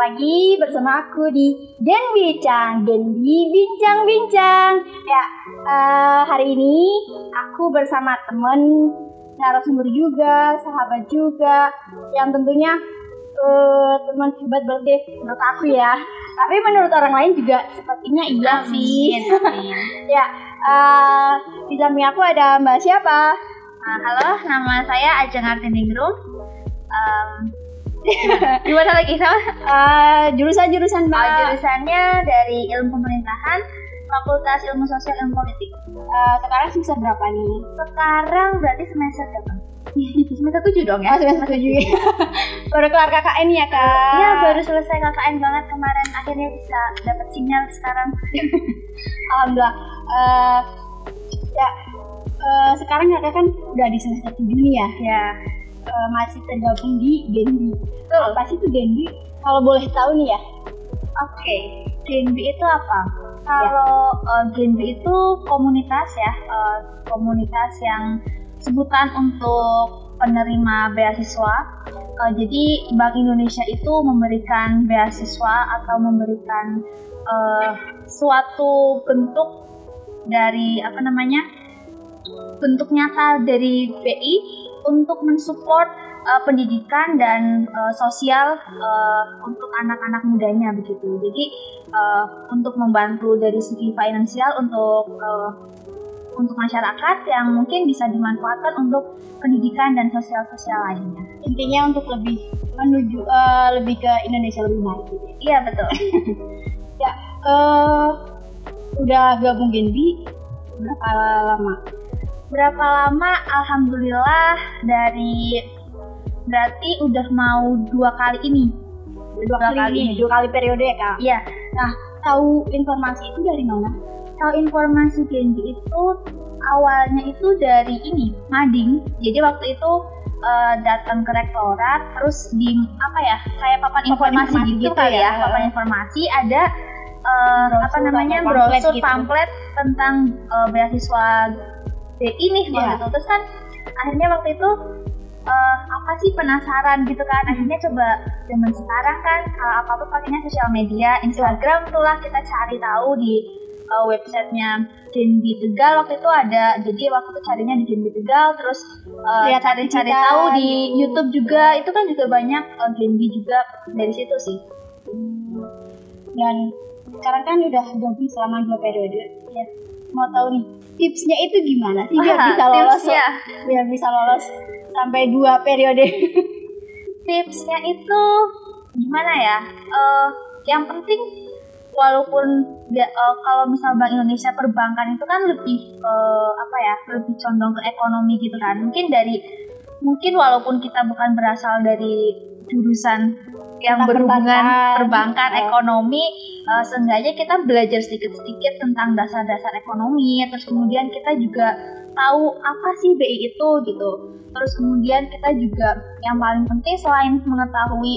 lagi bersama aku di Den Bincang, Denbi Bincang-Bincang. Ya, uh, hari ini aku bersama temen narasumber juga, sahabat juga, yang tentunya uh, teman hebat banget deh menurut aku ya. Tapi menurut orang lain juga sepertinya iya sih. ya, uh, di samping aku ada Mbak siapa? Uh, halo, nama saya Ajeng Artiningrum. Um, Gimana lagi sama? Uh, jurusan-jurusan Mbak. Uh, jurusannya dari Ilmu Pemerintahan, Fakultas Ilmu Sosial Ilmu Politik. Uh, sekarang semester berapa nih? Sekarang berarti semester berapa? semester tujuh dong ya? Oh, semester tujuh. baru kelar KKN ya kak? Iya baru selesai KKN banget kemarin. Akhirnya bisa dapat sinyal sekarang. Alhamdulillah. Uh, ya uh, sekarang kakak kan udah di semester tujuh nih ya? Ya uh, masih tergabung di Genbi. Betul. Apa sih itu Genbi? Kalau boleh tahu nih ya. Oke, okay. Genbi itu apa? Kalau ya. uh, Genbi itu komunitas ya, uh, komunitas yang sebutan untuk penerima beasiswa. Uh, jadi Bank Indonesia itu memberikan beasiswa atau memberikan uh, suatu bentuk dari apa namanya bentuk nyata dari BI untuk mensupport uh, pendidikan dan uh, sosial uh, untuk anak-anak mudanya begitu. Jadi uh, untuk membantu dari segi finansial untuk uh, untuk masyarakat yang mungkin bisa dimanfaatkan untuk pendidikan dan sosial-sosial lainnya. Intinya untuk lebih menuju uh, lebih ke Indonesia lebih baik. Gitu. Ya? Iya betul. ya, uh, udah gabung Genbi berapa lama? Berapa lama? Alhamdulillah dari berarti udah mau dua kali ini. Dua, dua kali, kali ini dua kali periode ya? Kak iya. Nah tahu informasi itu dari mana? Tahu informasi Genji itu awalnya itu dari ini mading. Jadi waktu itu uh, datang ke rektorat terus di apa ya kayak papan informasi, informasi gitu, gitu kali ya, ya. papan informasi. Ada uh, apa namanya brosur gitu. pamflet tentang uh, beasiswa BI nih yeah. gitu terus kan akhirnya waktu itu uh, apa sih penasaran gitu kan. Akhirnya coba zaman sekarang kan uh, apa apa pakainya sosial media Instagram tuh lah kita cari tahu di uh, websitenya Genbi Tegal. Waktu itu ada. Jadi waktu itu carinya di Genbi Tegal. Terus uh, cari-cari tahu di gitu. YouTube juga. Itu kan juga banyak uh, Genbi juga dari situ sih. Dan sekarang kan udah gabung selama dua periode. Ya mau tahu nih tipsnya itu gimana sih biar bisa lolos? tipsnya. biar bisa lolos sampai dua periode. Tipsnya itu gimana ya? Uh, yang penting walaupun uh, kalau misal Bank Indonesia perbankan itu kan lebih uh, apa ya lebih condong ke ekonomi gitu kan. Mungkin dari mungkin walaupun kita bukan berasal dari jurusan yang berhubungan perbankan, oh. ekonomi, uh, seenggaknya kita belajar sedikit-sedikit tentang dasar-dasar ekonomi, terus kemudian kita juga tahu apa sih BI itu gitu. Terus kemudian kita juga yang paling penting selain mengetahui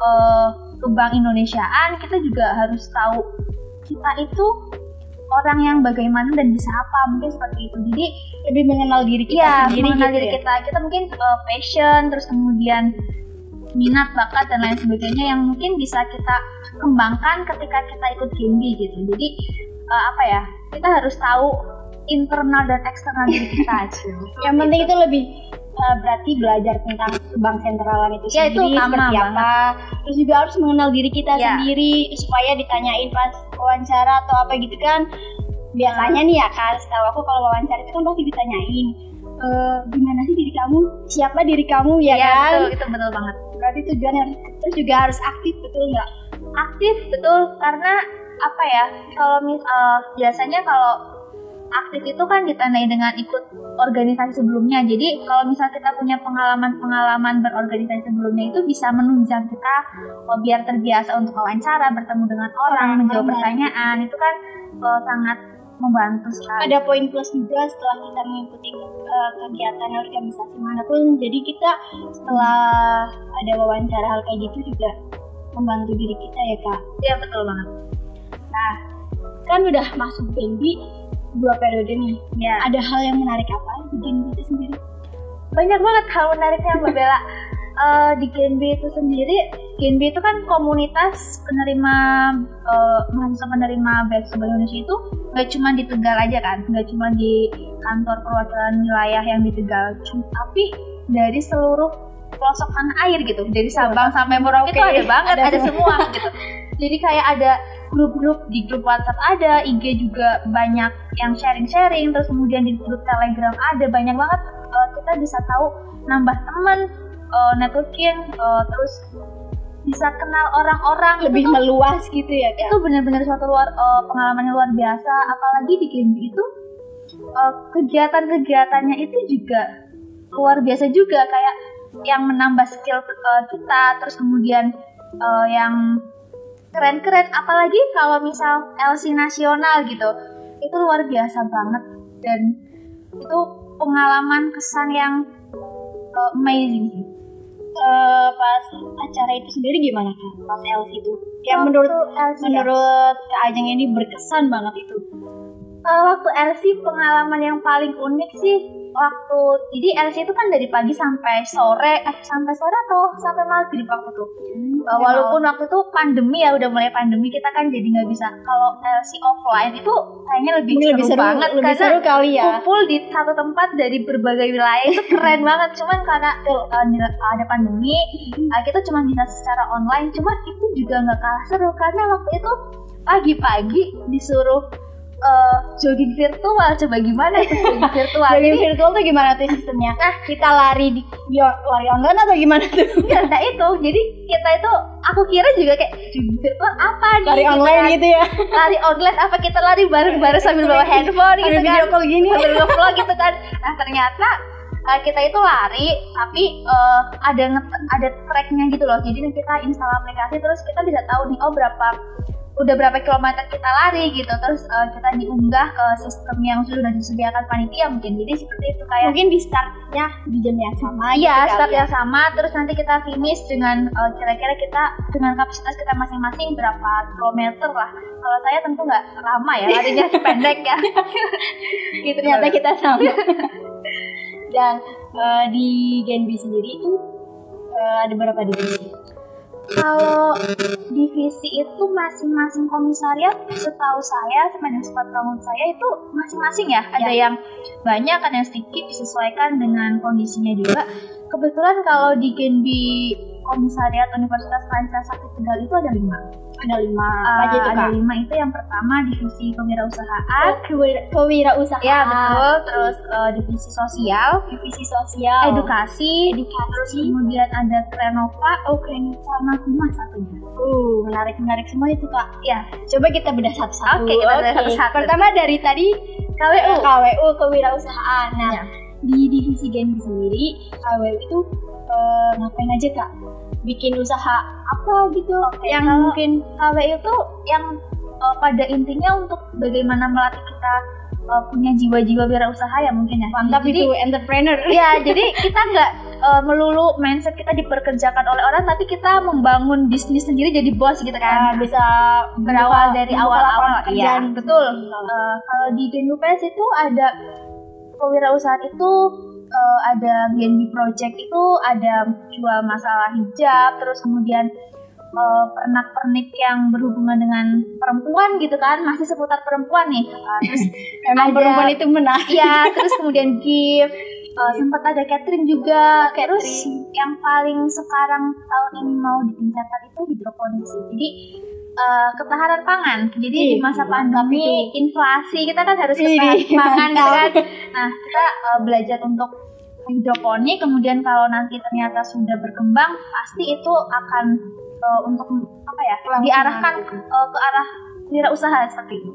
uh, ke Bank Indonesiaan, kita juga harus tahu kita itu orang yang bagaimana dan bisa apa mungkin seperti itu jadi lebih mengenal diri kita ya, sendiri mengenal gitu diri ya? kita kita mungkin uh, passion terus kemudian minat bakat dan lain sebagainya yang mungkin bisa kita kembangkan ketika kita ikut Gimbi gitu. Jadi uh, apa ya kita harus tahu internal dan eksternal diri kita aja. Yang penting itu lebih uh, berarti belajar tentang bank sentralan itu ya, sendiri itu seperti banget. apa. Terus juga harus mengenal diri kita ya. sendiri supaya ditanyain pas wawancara atau apa gitu kan. Biasanya nih ya kan setahu aku kalau wawancara itu kan pasti ditanyain uh, gimana sih diri kamu? Siapa diri kamu? Ya, ya kan? betul, itu betul banget berarti tujuannya terus juga harus aktif betul nggak? Aktif betul. Karena apa ya? Kalau mis uh, biasanya kalau aktif itu kan ditandai dengan ikut organisasi sebelumnya. Jadi kalau misal kita punya pengalaman-pengalaman berorganisasi sebelumnya itu bisa menunjang kita oh, biar terbiasa untuk wawancara, bertemu dengan orang, menjawab pertanyaan. Itu kan oh, sangat membantu sekali. Ada poin plus juga setelah kita mengikuti uh, kegiatan organisasi mana pun. Jadi kita setelah ada wawancara hal kayak gitu juga membantu diri kita ya kak. Iya betul banget. Nah kan udah masuk Genbi dua periode nih. Ya. Ada hal yang menarik apa di Genbi itu sendiri? Banyak banget hal menariknya Mbak Bella. Eh, di GNB itu sendiri, GNB itu kan komunitas penerima eh, mahasiswa penerima beasiswa Indonesia itu nggak cuma di Tegal aja kan, nggak cuma di kantor perwakilan wilayah yang di Tegal, tapi dari seluruh pelosok tanah air gitu, dari Sabang sampai Merauke itu ada banget, ada ada, semua gitu. Jadi kayak ada grup-grup di grup WhatsApp ada, IG juga banyak yang sharing-sharing, terus kemudian di grup Telegram ada banyak banget. eh, kita bisa tahu nambah teman, eh, networking, eh, terus bisa kenal orang-orang lebih itu tuh, meluas gitu ya Kak? itu benar-benar suatu luar eh, pengalaman yang luar biasa. Apalagi di GNB itu eh, kegiatan-kegiatannya itu juga luar biasa juga kayak yang menambah skill eh, kita, terus kemudian eh, yang keren-keren apalagi kalau misal LC nasional gitu itu luar biasa banget dan itu pengalaman kesan yang uh, amazing sih Eh, pas acara itu sendiri gimana kak? Pas LC itu? Yang menurut LC ya? menurut Kak Ajeng ini berkesan banget itu. Uh, waktu LC pengalaman yang paling unik sih waktu jadi LC itu kan dari pagi sampai sore eh sampai sore atau sampai maghrib waktu itu? Uh, walaupun waktu itu pandemi ya udah mulai pandemi kita kan jadi nggak bisa kalau LC offline itu kayaknya lebih, Ini seru, lebih seru, banget lebih karena seru kali ya. kumpul di satu tempat dari berbagai wilayah itu keren banget. Cuman karena uh, nira- ada pandemi uh, kita cuma bisa secara online cuma itu juga nggak kalah seru karena waktu itu pagi-pagi disuruh uh, jogging virtual coba gimana itu jogging virtual Jadi, virtual tuh gimana tuh sistemnya? Nah. kita lari di bio- lari online atau gimana tuh? ya nah itu jadi kita itu aku kira juga kayak jogging virtual apa nih Lari gitu online kan. gitu ya? lari online apa kita lari bareng-bareng sambil bawa handphone gitu kan video call gini. sambil ngevlog gitu kan nah ternyata uh, kita itu lari tapi uh, ada ada tracknya gitu loh jadi kita install aplikasi terus kita bisa tahu nih oh berapa udah berapa kilometer kita lari gitu terus uh, kita diunggah ke sistem yang sudah disediakan panitia mungkin jadi seperti itu kayak Mungkin di startnya di jam yang sama. Iya, gitu start ya. yang sama, terus nanti kita finish dengan uh, kira-kira kita dengan kapasitas kita masing-masing berapa kilometer lah. Kalau saya tentu nggak lama ya, larinya pendek ya. gitu Ternyata kita sama. Dan eh, di Genbi sendiri itu eh, ada berapa divisi? Kalau divisi itu masing-masing komisariat, setahu saya, sama dengan sepengetahuan saya itu masing-masing ya. Ada Ya. yang banyak, ada yang sedikit disesuaikan dengan kondisinya juga. Kebetulan kalau di Genbi Komisariat Universitas Pancasila Sakti Tegal itu ada lima. Ada lima. Uh, apa aja tuh ada kak? lima itu yang pertama divisi kewirausahaan. Kewira- kewirausahaan. Ya betul. Terus uh, divisi sosial, Divisi sosial. edukasi, terus Edukasi. kemudian ada Krenova, oh Krenova sama humas satunya. Uh, menarik menarik semua itu kak. Ya, Coba kita bedah satu-satu. Oke, kita bedah satu-satu. Pertama dari tadi KWU. KWU kewirausahaan. Nah, Ya. di divisi Genbi sendiri KWU itu eh, ngapain aja kak? Bikin usaha apa gitu? yang kalau- mungkin KWU itu yang uh, pada intinya untuk bagaimana melatih kita uh, punya jiwa-jiwa wirausaha ya mungkin ya. mantap jadi, itu entrepreneur. Ya, jadi kita nggak uh, melulu mindset kita diperkerjakan oleh orang, tapi kita membangun bisnis sendiri jadi bos gitu kan. bisa berawal dari awal-awal iya betul Eh, kalau di Genupes itu ada kewirausahaan itu eh, ada Genbi Project itu ada jual masalah hijab terus kemudian eh, pernak-pernik yang berhubungan dengan perempuan gitu kan masih seputar perempuan nih Eh, terus Memang ada- perempuan itu menarik. ya terus kemudian gift eh, sempat ada catering juga Catering. terus yang paling sekarang tahun ini mau ditingkatkan itu hidroponik sih jadi eh, ketahanan pangan jadi di Ih, masa pandemi itu. inflasi kita kan harus Ih, ketahanan pangan gitu kan nah kita eh, belajar untuk hidroponik kemudian kalau nanti ternyata sudah berkembang pasti itu akan eh, untuk apa ya diarahkan eh, ke arah wirausaha seperti itu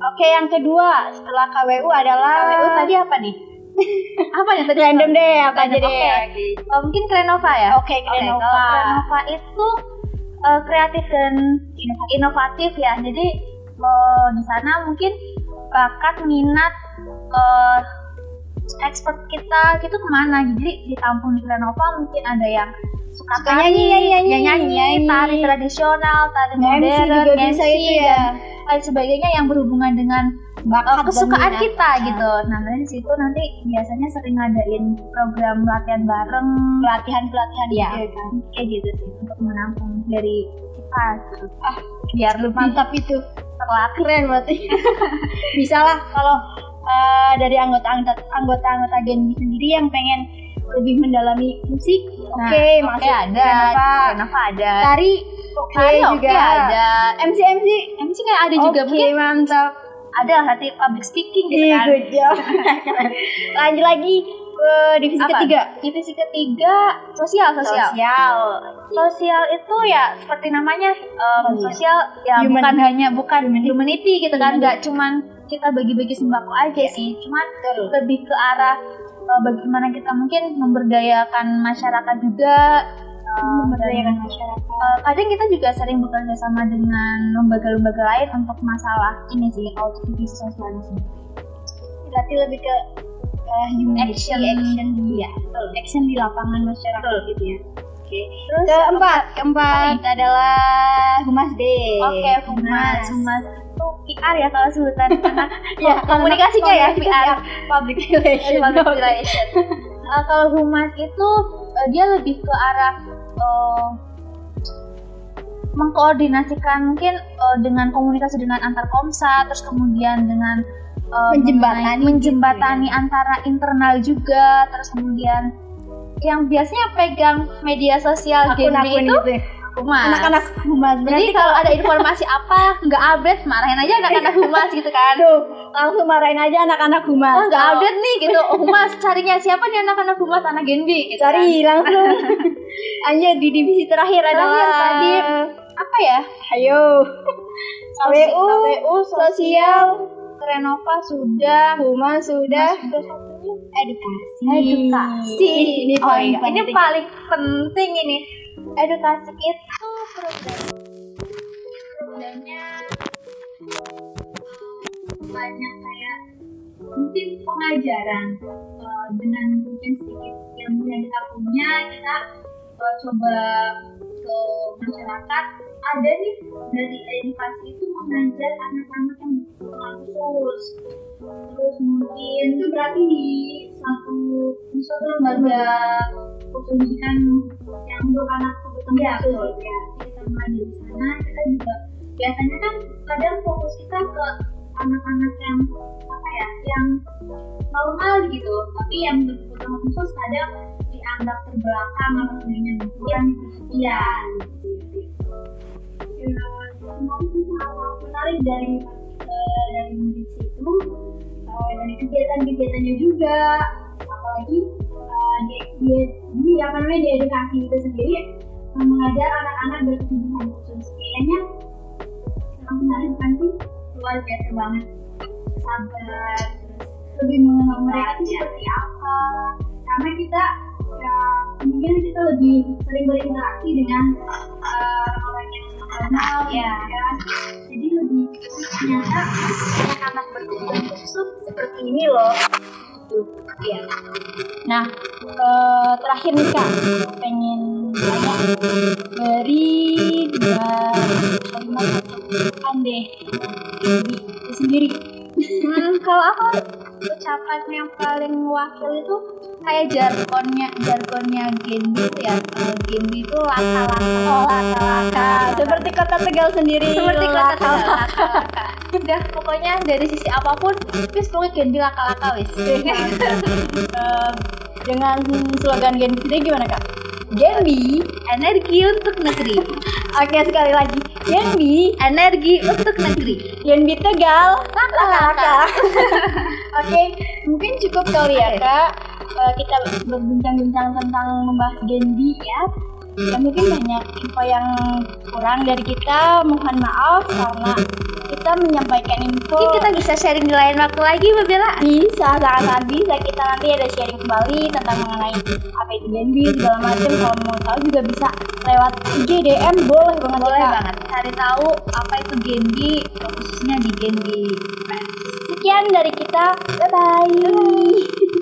Oke, yang kedua setelah KWU adalah KWU tadi apa nih? apa yang tadi? random deh apa aja deh. oke. Oh, mungkin Krenova ya? Oke, Krenova. kalau Krenova itu eh, kreatif dan inovatif ya. Jadi eh, di sana mungkin bakat minat eh, expert kita gitu ke mana? Jadi ditampung di Krenova mungkin ada yang suka tari, nyanyi, nyanyi, nyanyi, nyanyi, nyanyi. tari tradisional, tari MC modern, juga bisa MC, itu ya. dan lain sebagainya yang berhubungan dengan bakat uh, kesukaan minat. kita gitu. Nah dari situ nanti biasanya sering ngadain program latihan bareng, pelatihan pelatihan Iya. gitu kan kayak gitu sih untuk menampung dari kita. gitu. ah Biar lebih mantap itu terlatih. keren berarti bisa lah kalau eh, dari anggota-anggota anggota-anggota Genbi sendiri yang pengen lebih mendalami musik oke Nah, masuk Oke ada, Renova. Renova ada. tari oke Tari juga oke ada. MC MC MC kayak ada juga Oke, mungkin mantap ada lah nanti public speaking gitu Ih, kan. good job. lanjut lagi ke divisi Apa? ketiga Divisi ketiga sosial sosial. sosial Sosial itu ya seperti namanya um, Oh, iya. sosial ya Human. bukan hanya bukan humanity gitu kan Humanity. nggak cuman kita bagi-bagi sembako aja sih cuman lebih ke arah uh, bagaimana kita mungkin memberdayakan masyarakat juga uh, memberdayakan masyarakat. Uh, kadang kita juga sering bekerja sama dengan lembaga-lembaga lain untuk masalah ini sih untuk divisi sosialnya sendiri berarti lebih ke humanity, Action. action. Di betul. action di lapangan masyarakat gitu ya. Oke. Terus keempat. keempat adalah humas D. Oke, humas, humas. Itu PR ya kalau sebutan. Anak ya komunikasinya ya PR. public relation Public relation. Uh, kalau humas itu uh, dia lebih ke arah uh, mengkoordinasikan mungkin uh, dengan komunikasi dengan antar komsa, terus kemudian dengan uh, Menjembatani menjembatani antara internal juga, terus kemudian yang biasanya pegang media sosial Genbi akun-akun itu gitu ya. Humas. anak-anak humas Jadi kalau ada informasi apa nggak update, marahin aja anak-anak humas gitu kan. Aduh, langsung marahin aja anak-anak humas. Oh nggak update nih gitu, Oh, humas carinya siapa nih anak-anak humas anak Genbi gitu Cari langsung. Anjir di divisi terakhir kan. adalah Terakhir tadi apa ya? Ayo. KWU, KWU, sosial, Renova sudah, humas sudah, sudah satunya edukasi. edukasi. Ini oh paling iya, ini penting. paling penting ini. Edukasi itu program programnya banyak kayak mungkin pengajaran eh, dengan mungkin sedikit ilmu yang kita punya kita eh, coba ke masyarakat. Ada nih dari edukasi itu mengajar anak-anak yang berkebutuhan khusus terus mungkin itu berarti di satu di suatu lembaga pendidikan yang untuk anak kebutuhan khusus ya kita mengajar di sana kita juga biasanya kan kadang fokus kita ke anak-anak yang apa ya yang normal gitu. Tapi yang berkebutuhan khusus kadang dianggap terbelakang atau sebagainya yang iya. ya sih hal menarik dari eh, dari murid itu eh, dari kegiatan-kegiatannya juga. Apalagi eh, di, di, di apa namanya di edukasi itu sendiri eh, mengajar anak-anak berkebutuhan khusus. Kayaknya sangat menarik kan sih? Luar biasa banget. Sabar. Lebih mengenal mereka itu seperti apa? Karena kita ya mungkin kita lebih sering berinteraksi dengan eh, orang-orang yang kenal ya kan jadi lebih ternyata anak-anak berkebutuhan khusus seperti ini loh Ya Nah, eh, terakhir nih kak, pengen tanya. Dari dua kalimat ucapan deh sendiri. Hmm, kalau aku ucapan yang paling wakil itu kayak jargonnya jargonnya Genbi itu ya uh, Genbi itu laka-laka Oh, laka-laka. Seperti kota Tegal sendiri. seperti laka-laka. Tegal, laka-laka udah pokoknya dari sisi apa pun wis pokoknya Genbi laka-laka wis Eh, dengan slogan Genbi sendiri gimana kak? Genbi, energi untuk negeri oke sekali lagi. Genbi, energi untuk negeri Genbi Tegal, laka-laka Oke, mungkin cukup kali ya kak. Eh, kita berbincang-bincang tentang membahas Genbi ya. Ya mungkin banyak info yang kurang dari kita. Mohon maaf karena kita menyampaikan info. mungkin kita bisa sharing di lain waktu lagi Mbak Bella bisa sangat-sangat bisa kita nanti ada sharing kembali tentang mengenai apa itu Genbi segala macam. Kalau mau tahu juga bisa lewat IG DM boleh banget boleh Kak. banget cari tahu apa itu Genbi khususnya di Genbi Sekian dari kita. Bye bye.